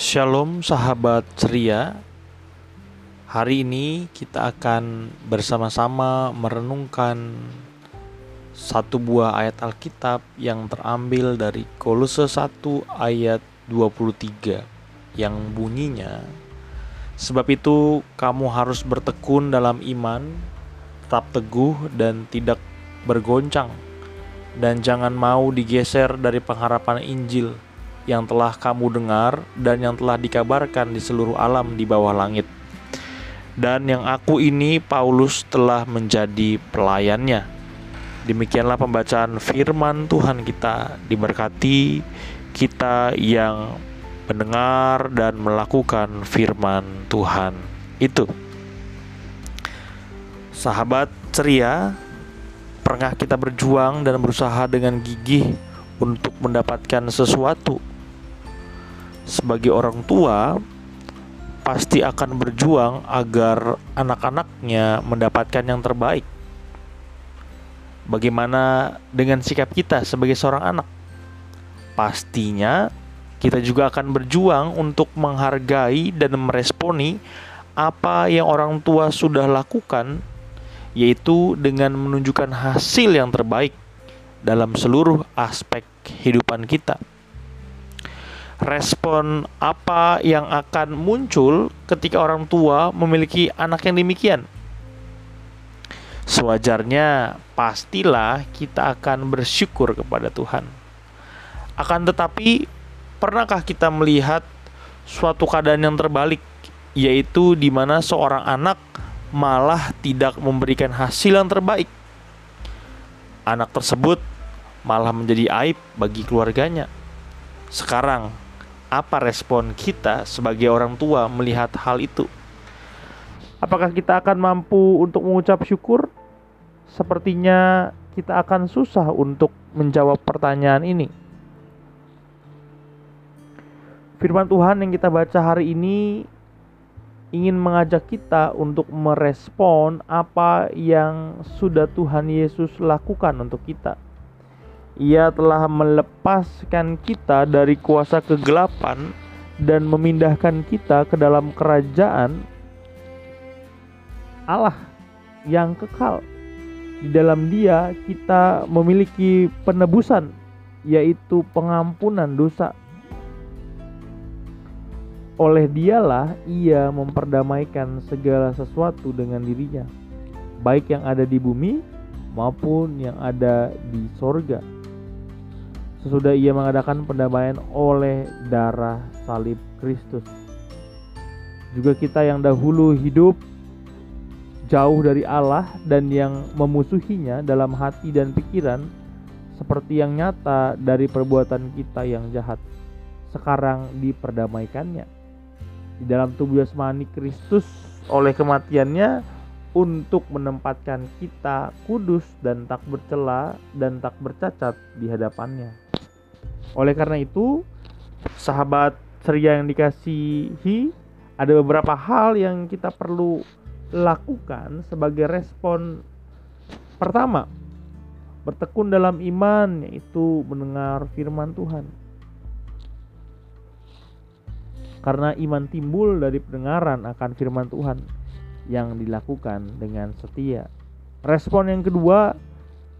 Shalom sahabat ceria. Hari ini kita akan bersama-sama merenungkan satu buah ayat Alkitab yang terambil dari Kolose 1 ayat 23 yang bunyinya Sebab itu kamu harus bertekun dalam iman, tetap teguh dan tidak bergoncang dan jangan mau digeser dari pengharapan Injil yang telah kamu dengar dan yang telah dikabarkan di seluruh alam di bawah langit. Dan yang aku ini Paulus telah menjadi pelayannya. Demikianlah pembacaan firman Tuhan kita diberkati kita yang mendengar dan melakukan firman Tuhan itu. Sahabat ceria, pernah kita berjuang dan berusaha dengan gigih untuk mendapatkan sesuatu sebagai orang tua pasti akan berjuang agar anak-anaknya mendapatkan yang terbaik. Bagaimana dengan sikap kita sebagai seorang anak? Pastinya kita juga akan berjuang untuk menghargai dan meresponi apa yang orang tua sudah lakukan, yaitu dengan menunjukkan hasil yang terbaik dalam seluruh aspek kehidupan kita respon apa yang akan muncul ketika orang tua memiliki anak yang demikian. Sewajarnya, pastilah kita akan bersyukur kepada Tuhan. Akan tetapi, pernahkah kita melihat suatu keadaan yang terbalik, yaitu di mana seorang anak malah tidak memberikan hasil yang terbaik? Anak tersebut malah menjadi aib bagi keluarganya. Sekarang, apa respon kita sebagai orang tua melihat hal itu? Apakah kita akan mampu untuk mengucap syukur? Sepertinya kita akan susah untuk menjawab pertanyaan ini. Firman Tuhan yang kita baca hari ini ingin mengajak kita untuk merespon apa yang sudah Tuhan Yesus lakukan untuk kita ia telah melepaskan kita dari kuasa kegelapan dan memindahkan kita ke dalam kerajaan Allah yang kekal. Di dalam Dia kita memiliki penebusan, yaitu pengampunan dosa. Oleh Dialah Ia memperdamaikan segala sesuatu dengan dirinya, baik yang ada di bumi maupun yang ada di sorga sesudah ia mengadakan pendamaian oleh darah salib Kristus. Juga kita yang dahulu hidup jauh dari Allah dan yang memusuhinya dalam hati dan pikiran seperti yang nyata dari perbuatan kita yang jahat sekarang diperdamaikannya di dalam tubuh jasmani Kristus oleh kematiannya untuk menempatkan kita kudus dan tak bercela dan tak bercacat di hadapannya. Oleh karena itu, sahabat ceria yang dikasihi, ada beberapa hal yang kita perlu lakukan sebagai respon pertama bertekun dalam iman yaitu mendengar firman Tuhan. Karena iman timbul dari pendengaran akan firman Tuhan yang dilakukan dengan setia. Respon yang kedua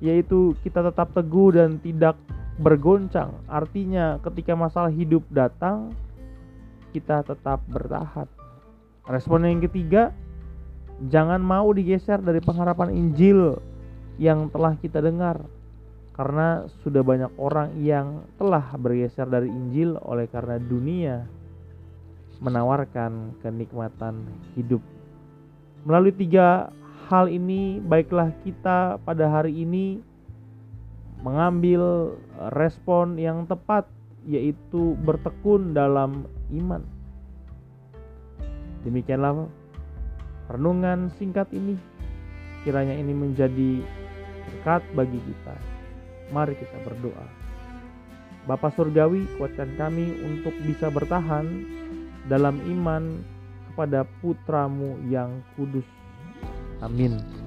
yaitu kita tetap teguh dan tidak bergoncang. Artinya ketika masalah hidup datang, kita tetap bertahan. Respon yang ketiga, jangan mau digeser dari pengharapan Injil yang telah kita dengar. Karena sudah banyak orang yang telah bergeser dari Injil oleh karena dunia menawarkan kenikmatan hidup. Melalui tiga hal ini, baiklah kita pada hari ini mengambil respon yang tepat yaitu bertekun dalam iman. Demikianlah renungan singkat ini. Kiranya ini menjadi berkat bagi kita. Mari kita berdoa. Bapa Surgawi, kuatkan kami untuk bisa bertahan dalam iman kepada putramu yang kudus. Amin.